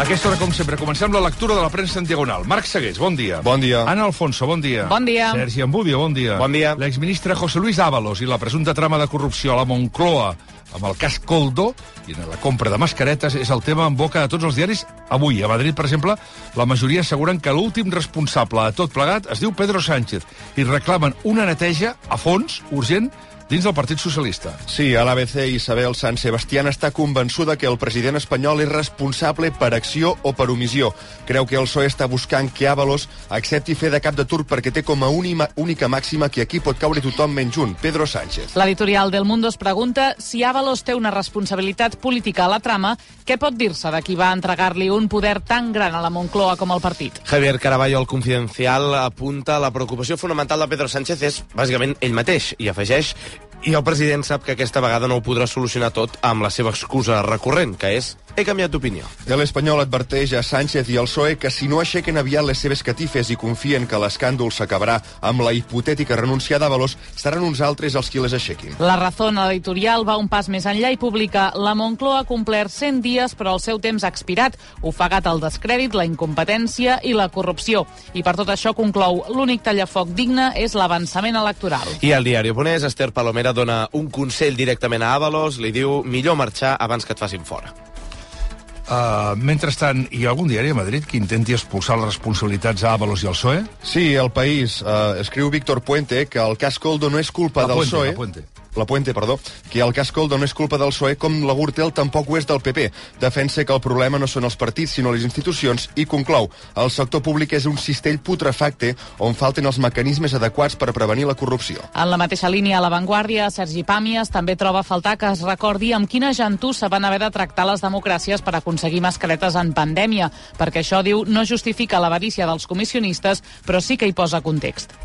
A aquesta hora, com sempre, comencem la lectura de la premsa en diagonal. Marc Segués, bon dia. Bon dia. Anna Alfonso, bon dia. Bon dia. Sergi Ambudio, bon dia. Bon dia. L'exministre José Luis Ábalos i la presumpta trama de corrupció a la Moncloa amb el cas Coldo i en la compra de mascaretes és el tema en boca de tots els diaris avui. A Madrid, per exemple, la majoria asseguren que l'últim responsable de tot plegat es diu Pedro Sánchez i reclamen una neteja a fons, urgent, dins del Partit Socialista. Sí, a l'ABC Isabel San Sebastián està convençuda que el president espanyol és responsable per acció o per omissió. Creu que el PSOE està buscant que Ábalos accepti fer de cap de turc perquè té com a única, única màxima que aquí pot caure tothom menys un, Pedro Sánchez. L'editorial del Mundo es pregunta si Ábalos té una responsabilitat política a la trama, què pot dir-se de qui va entregar-li un poder tan gran a la Moncloa com el partit? Javier Caraballo, el Confidencial, apunta la preocupació fonamental de Pedro Sánchez és bàsicament ell mateix i afegeix i el president sap que aquesta vegada no ho podrà solucionar tot amb la seva excusa recurrent, que és he canviat d'opinió. L'Espanyol adverteix a Sánchez i al PSOE que si no aixequen aviat les seves catifes i confien que l'escàndol s'acabarà amb la hipotètica renúncia d'Avalos, seran uns altres els qui les aixequin. La Razón, editorial, va un pas més enllà i publica la Moncloa ha complert 100 dies però el seu temps ha expirat, ofegat el descrèdit, la incompetència i la corrupció. I per tot això conclou l'únic tallafoc digne és l'avançament electoral. I al diari Oponès, Esther Palomera dona un consell directament a Avalos, li diu millor marxar abans que et facin fora. Uh, mentrestant, hi ha algun diari a Madrid que intenti expulsar les responsabilitats a Ábalos i al PSOE? Sí, el país eh, escriu Víctor Puente que el cas Coldo no és culpa La del Puente, PSOE... la Puente. La Puente, perdó, que el cas Coldo no és culpa del PSOE com la Gürtel tampoc ho és del PP. Defensa que el problema no són els partits, sinó les institucions, i conclou, el sector públic és un cistell putrefacte on falten els mecanismes adequats per prevenir la corrupció. En la mateixa línia, a l'avantguàrdia, Sergi Pàmies també troba a faltar que es recordi amb quina gentussa van haver de tractar les democràcies per aconseguir mascaretes en pandèmia, perquè això, diu, no justifica l'avarícia dels comissionistes, però sí que hi posa context.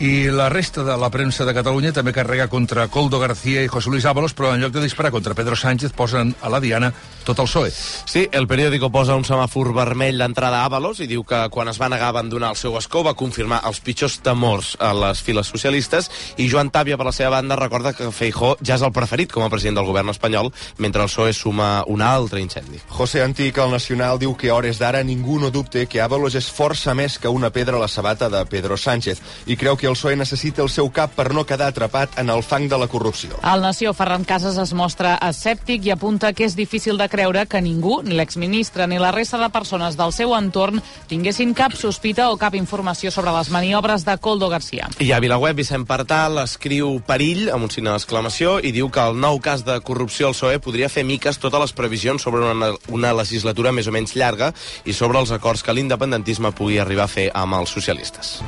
I la resta de la premsa de Catalunya també carrega contra Coldo García i José Luis Ábalos, però en lloc de disparar contra Pedro Sánchez posen a la diana tot el PSOE. Sí, el periòdico posa un semàfor vermell d'entrada a Avalos i diu que quan es va negar a abandonar el seu escó va confirmar els pitjors temors a les files socialistes i Joan Tàbia, per la seva banda, recorda que Feijó ja és el preferit com a president del govern espanyol, mentre el PSOE suma un altre incendi. José Antic, el Nacional, diu que a hores d'ara ningú no dubte que Ábalos és força més que una pedra a la sabata de Pedro Sánchez i creu que el PSOE necessita el seu cap per no quedar atrapat en el fang de la corrupció. Al Nació, Ferran Casas es mostra escèptic i apunta que és difícil de creure que ningú, ni l'exministre ni la resta de persones del seu entorn, tinguessin cap sospita o cap informació sobre les maniobres de Coldo García. I a Vilaweb, Vicent Partal escriu perill amb un signe d'exclamació i diu que el nou cas de corrupció al PSOE podria fer miques totes les previsions sobre una, una legislatura més o menys llarga i sobre els acords que l'independentisme pugui arribar a fer amb els socialistes.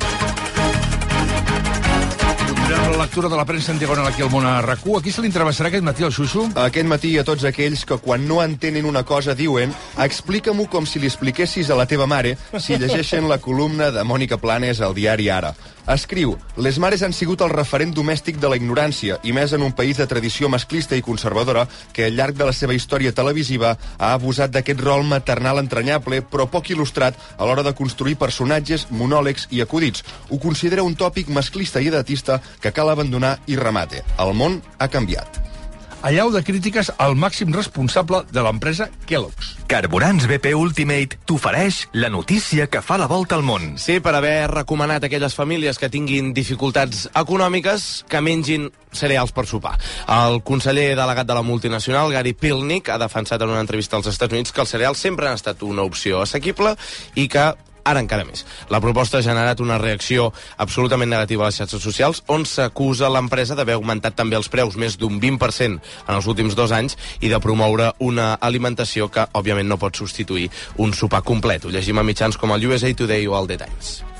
Continuem la lectura de la premsa en diagonal aquí al món a rac qui se li entrevessarà aquest matí al Xuxu? Aquest matí a tots aquells que quan no entenen una cosa diuen explica-m'ho com si li expliquessis a la teva mare si llegeixen la columna de Mònica Planes al diari Ara. Escriu, les mares han sigut el referent domèstic de la ignorància, i més en un país de tradició masclista i conservadora que al llarg de la seva història televisiva ha abusat d'aquest rol maternal entranyable, però poc il·lustrat a l'hora de construir personatges, monòlegs i acudits. Ho considera un tòpic masclista i edatista que cal abandonar i remate. El món ha canviat. Allau de crítiques al màxim responsable de l'empresa Kellogg's. Carburants BP Ultimate t'ofereix la notícia que fa la volta al món. Sí, per haver recomanat a aquelles famílies que tinguin dificultats econòmiques que mengin cereals per sopar. El conseller delegat de la multinacional, Gary Pilnick, ha defensat en una entrevista als Estats Units que els cereals sempre han estat una opció assequible i que ara encara més. La proposta ha generat una reacció absolutament negativa a les xarxes socials, on s'acusa l'empresa d'haver augmentat també els preus més d'un 20% en els últims dos anys i de promoure una alimentació que, òbviament, no pot substituir un sopar complet. Ho llegim a mitjans com el USA Today o el The Times.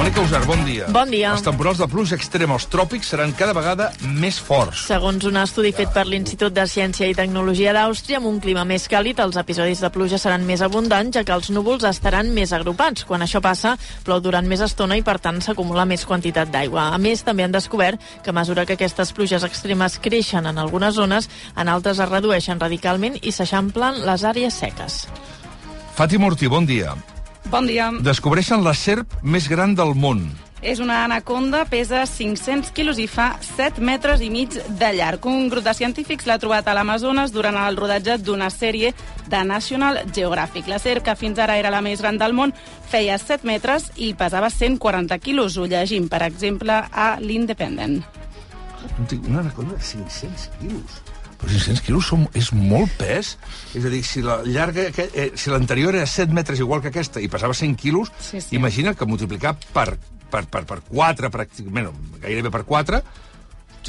Mònica Usar, bon dia. Bon dia. Els temporals de pluja extrema als tròpics seran cada vegada més forts. Segons un estudi fet per l'Institut de Ciència i Tecnologia d'Àustria, amb un clima més càlid, els episodis de pluja seran més abundants, ja que els núvols estaran més agrupats. Quan això passa, plou durant més estona i, per tant, s'acumula més quantitat d'aigua. A més, també han descobert que a mesura que aquestes pluges extremes creixen en algunes zones, en altres es redueixen radicalment i s'eixamplen les àrees seques. Fàtima Ortí, bon dia. Bon dia. Descobreixen la serp més gran del món. És una anaconda, pesa 500 quilos i fa 7 metres i mig de llarg. Un grup de científics l'ha trobat a l'Amazones durant el rodatge d'una sèrie de National Geographic. La serp, que fins ara era la més gran del món, feia 7 metres i pesava 140 quilos. Ho llegim, per exemple, a l'Independent. Una anaconda de 500 quilos. Però 500 quilos som, és molt pes. És a dir, si la llarga, eh, si l'anterior era 7 metres igual que aquesta i pesava 100 quilos, Sí, sí. imagina que multiplicar per, per, per, per 4, pràcticament, gairebé per 4,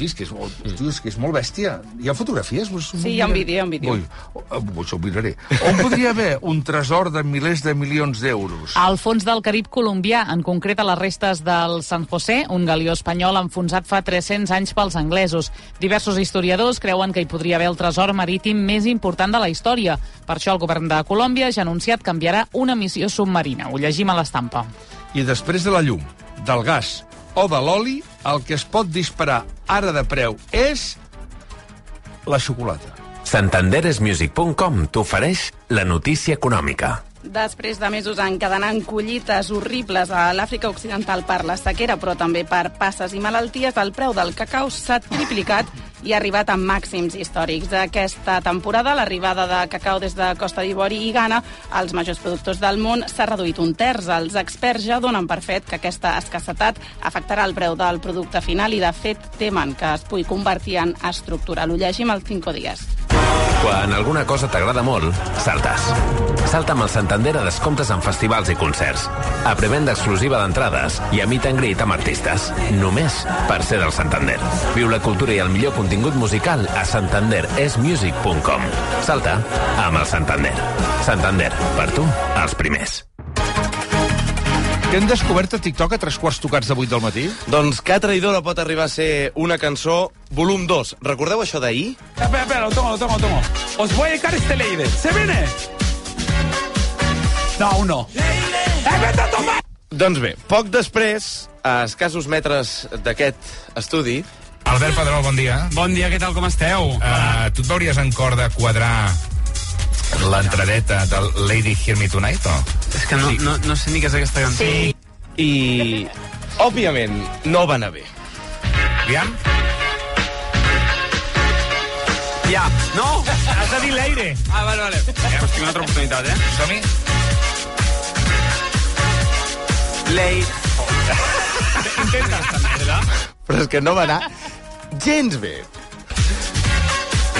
Sí, és que és, molt, hosti, és que és molt bèstia. Hi ha fotografies? Sí, hi ha un vídeo, hi ha un vídeo. Ui, oh, això ho miraré. On podria haver un tresor de milers de milions d'euros? Al fons del Carib colombià, en concret a les restes del San José, un galió espanyol enfonsat fa 300 anys pels anglesos. Diversos historiadors creuen que hi podria haver el tresor marítim més important de la història. Per això el govern de Colòmbia ja ha anunciat que enviarà una missió submarina. Ho llegim a l'estampa. I després de la llum, del gas o de l'oli, el que es pot disparar ara de preu és la xocolata. Santanderesmusic.com t'ofereix la notícia econòmica. Després de mesos encadenant collites horribles a l'Àfrica Occidental per la sequera, però també per passes i malalties, el preu del cacau s'ha triplicat i ha arribat a màxims històrics. Aquesta temporada, l'arribada de cacau des de Costa d'Ivori i Ghana als majors productors del món s'ha reduït un terç. Els experts ja donen per fet que aquesta escassetat afectarà el preu del producte final i, de fet, temen que es pugui convertir en estructural. Ho llegim al 5 dies. Quan alguna cosa t'agrada molt, saltes. Salta amb el Santander a descomptes en festivals i concerts. A prevenda exclusiva d'entrades i a meet and greet amb artistes. Només per ser del Santander. Viu la cultura i el millor contingut musical a santanderesmusic.com. Salta amb el Santander. Santander, per tu, els primers. Què hem descobert a TikTok a tres quarts tocats de vuit del matí? Doncs que traïdora pot arribar a ser una cançó volum 2. Recordeu això d'ahir? Espera, espera, lo tomo, lo tomo, lo tomo. Os voy a dedicar este Leide. ¿Se viene? No, aún no. ¡Eh, vete a tomar! Doncs bé, poc després, a escassos metres d'aquest estudi, Albert Pedrol, bon dia. Bon dia, què tal, com esteu? Uh, tu et veuries en cor de quadrar l'entradeta del Lady Hear Me Tonight, o? És que no, no, no sé ni què és aquesta cançó. Sí. i, òbviament, no va anar bé. Aviam. Ja. No, has de dir l'aire. Ah, vale, vale. Ja, pues tinc una altra oportunitat, eh? Som-hi. Lei. Intentes també, ¿verdad? Però és que no va anar gens bé.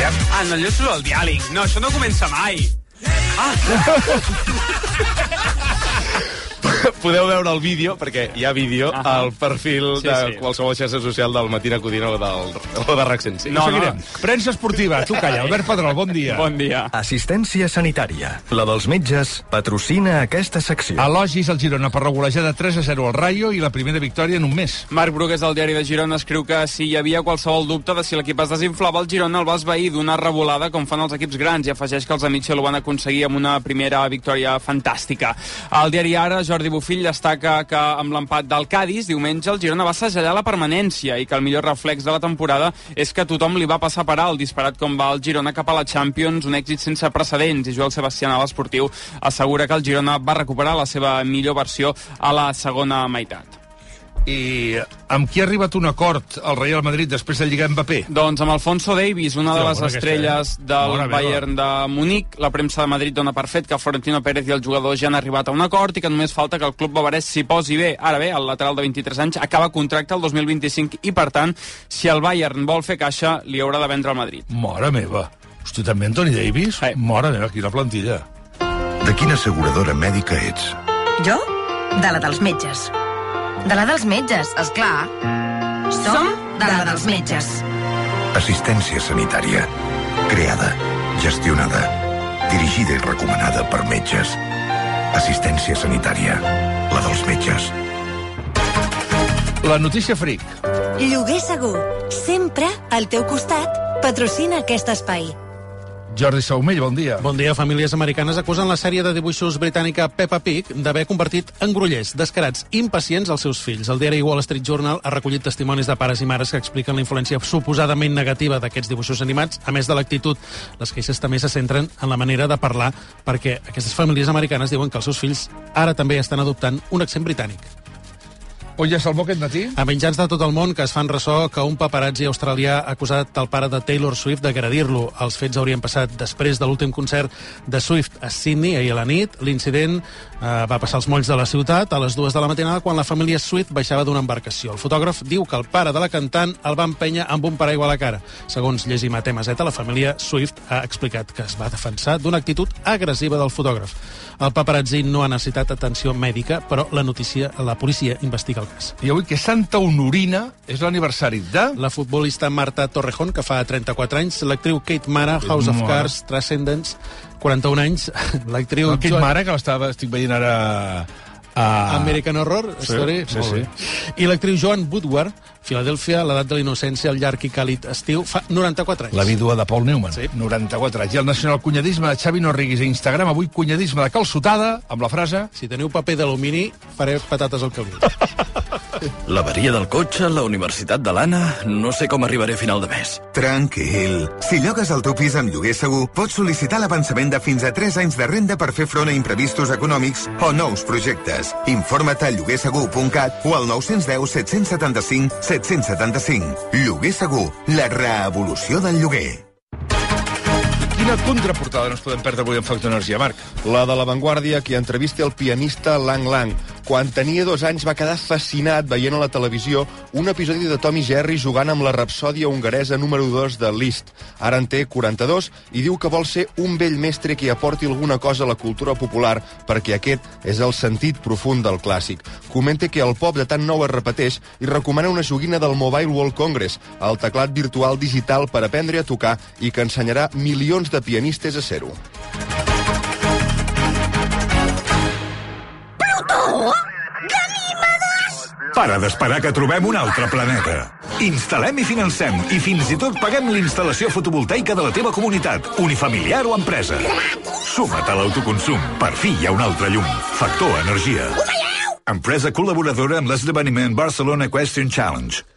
Ah, no, allò és el diàleg. No, això no comença mai. Ah! Podeu veure el vídeo, perquè hi ha vídeo Ahà. al perfil Sí, de sí. qualsevol xarxa social del Matina Codina o, del, o de RAC 105. No, Seguirem. Premsa esportiva, tu calla. Albert Pedrol, bon dia. Bon dia. Assistència sanitària. La dels metges patrocina aquesta secció. Elogis al Girona per regulejar de 3 a 0 al Rayo i la primera victòria en un mes. Marc Brugués del diari de Girona escriu que si hi havia qualsevol dubte de si l'equip es desinflava, el Girona el va esvair d'una revolada com fan els equips grans i afegeix que els amics ho van aconseguir amb una primera victòria fantàstica. Al diari Ara, Jordi Bufill destaca que amb l'empat del Cádiz, diumenge el Girona va segellar la permanència i que el millor reflex de la temporada és que tothom li va passar per alt, disparat com va el Girona cap a la Champions, un èxit sense precedents i Joel Sebastián a l'esportiu assegura que el Girona va recuperar la seva millor versió a la segona meitat. I amb qui ha arribat un acord al Real Madrid després de lligar Mbappé? Doncs amb Alfonso Davis, una de Hòstia, les bona aquesta, estrelles eh? del meva. Bayern de Munic. La premsa de Madrid dona per fet que Florentino Pérez i el jugador ja han arribat a un acord i que només falta que el club bavarès s'hi posi bé. Ara bé, el lateral de 23 anys acaba contracte el 2025 i, per tant, si el Bayern vol fer caixa, li haurà de vendre al Madrid. Mare meva. Hosti, també Antoni Davis? Sí. Mare meva, quina plantilla. De quina asseguradora mèdica ets? Jo? De la dels metges. De la dels metges, és clar. Som de la dels metges. Assistència sanitària. Creada, gestionada, dirigida i recomanada per metges. Assistència sanitària. La dels metges. La notícia fric. Lloguer segur, sempre al teu costat, patrocina aquest espai. Jordi Saumell, bon dia. Bon dia. Famílies americanes acusen la sèrie de dibuixos britànica Peppa Pig d'haver convertit en grollers, descarats, impacients els seus fills. El diari Wall Street Journal ha recollit testimonis de pares i mares que expliquen la influència suposadament negativa d'aquests dibuixos animats, a més de l'actitud. Les queixes també se centren en la manera de parlar, perquè aquestes famílies americanes diuen que els seus fills ara també estan adoptant un accent britànic. On ja salmó aquest matí? A mitjans de tot el món que es fan ressò que un paparazzi australià ha acusat el pare de Taylor Swift d'agredir-lo. Els fets haurien passat després de l'últim concert de Swift a Sydney ahir a la nit. L'incident eh, va passar als molls de la ciutat a les dues de la matinada quan la família Swift baixava d'una embarcació. El fotògraf diu que el pare de la cantant el va empènyer amb un paraigua a la cara. Segons llegim a Temazeta, la família Swift ha explicat que es va defensar d'una actitud agressiva del fotògraf. El paparazzi no ha necessitat atenció mèdica, però la notícia, la policia investiga el cas. I avui que Santa Honorina és l'aniversari de... La futbolista Marta Torrejón, que fa 34 anys, l'actriu Kate Mara, House of. Cards, Transcendence, 41 anys, l'actriu... No, Kate Joan- Mare, que l'estava, estic veient ara... A... American Horror Sí, Story. sí, sí. I l'actriu Joan Woodward, Filadèlfia, l'edat de la innocència, el llarg i càlid estiu, fa 94 anys. La vídua de Paul Newman, sí. 94 anys. I el nacionalcunyadisme de Xavi Norriguis a Instagram, avui cunyadisme de calçotada, amb la frase... Si teniu paper d'alumini, faré patates al caliu. L'averia del cotxe, la universitat de l'Anna... No sé com arribaré a final de mes. Tranquil. Si llogues el teu pis amb lloguer segur, pots sol·licitar l'avançament de fins a 3 anys de renda per fer front a imprevistos econòmics o nous projectes. Informa't a lloguersegur.cat o al 910 775 775. Lloguer segur, la reevolució del lloguer. Quina contraportada no ens podem perdre avui en Factor Energia, Marc? La de La Vanguardia, qui entrevista el pianista Lang Lang. Quan tenia dos anys va quedar fascinat veient a la televisió un episodi de Tom i Jerry jugant amb la rapsòdia hongaresa número 2 de Liszt. Ara en té 42 i diu que vol ser un vell mestre que aporti alguna cosa a la cultura popular perquè aquest és el sentit profund del clàssic. Comenta que el pop de tan nou es repeteix i recomana una joguina del Mobile World Congress, el teclat virtual digital per aprendre a tocar i que ensenyarà milions de pianistes a ser-ho. Ganímedes! Para d'esperar que trobem un altre planeta. Instal·lem i financem i fins i tot paguem l'instal·lació fotovoltaica de la teva comunitat, unifamiliar o empresa. Suma't a l'autoconsum. Per fi hi ha un altre llum. Factor Energia. Empresa col·laboradora amb l'esdeveniment Barcelona Question Challenge.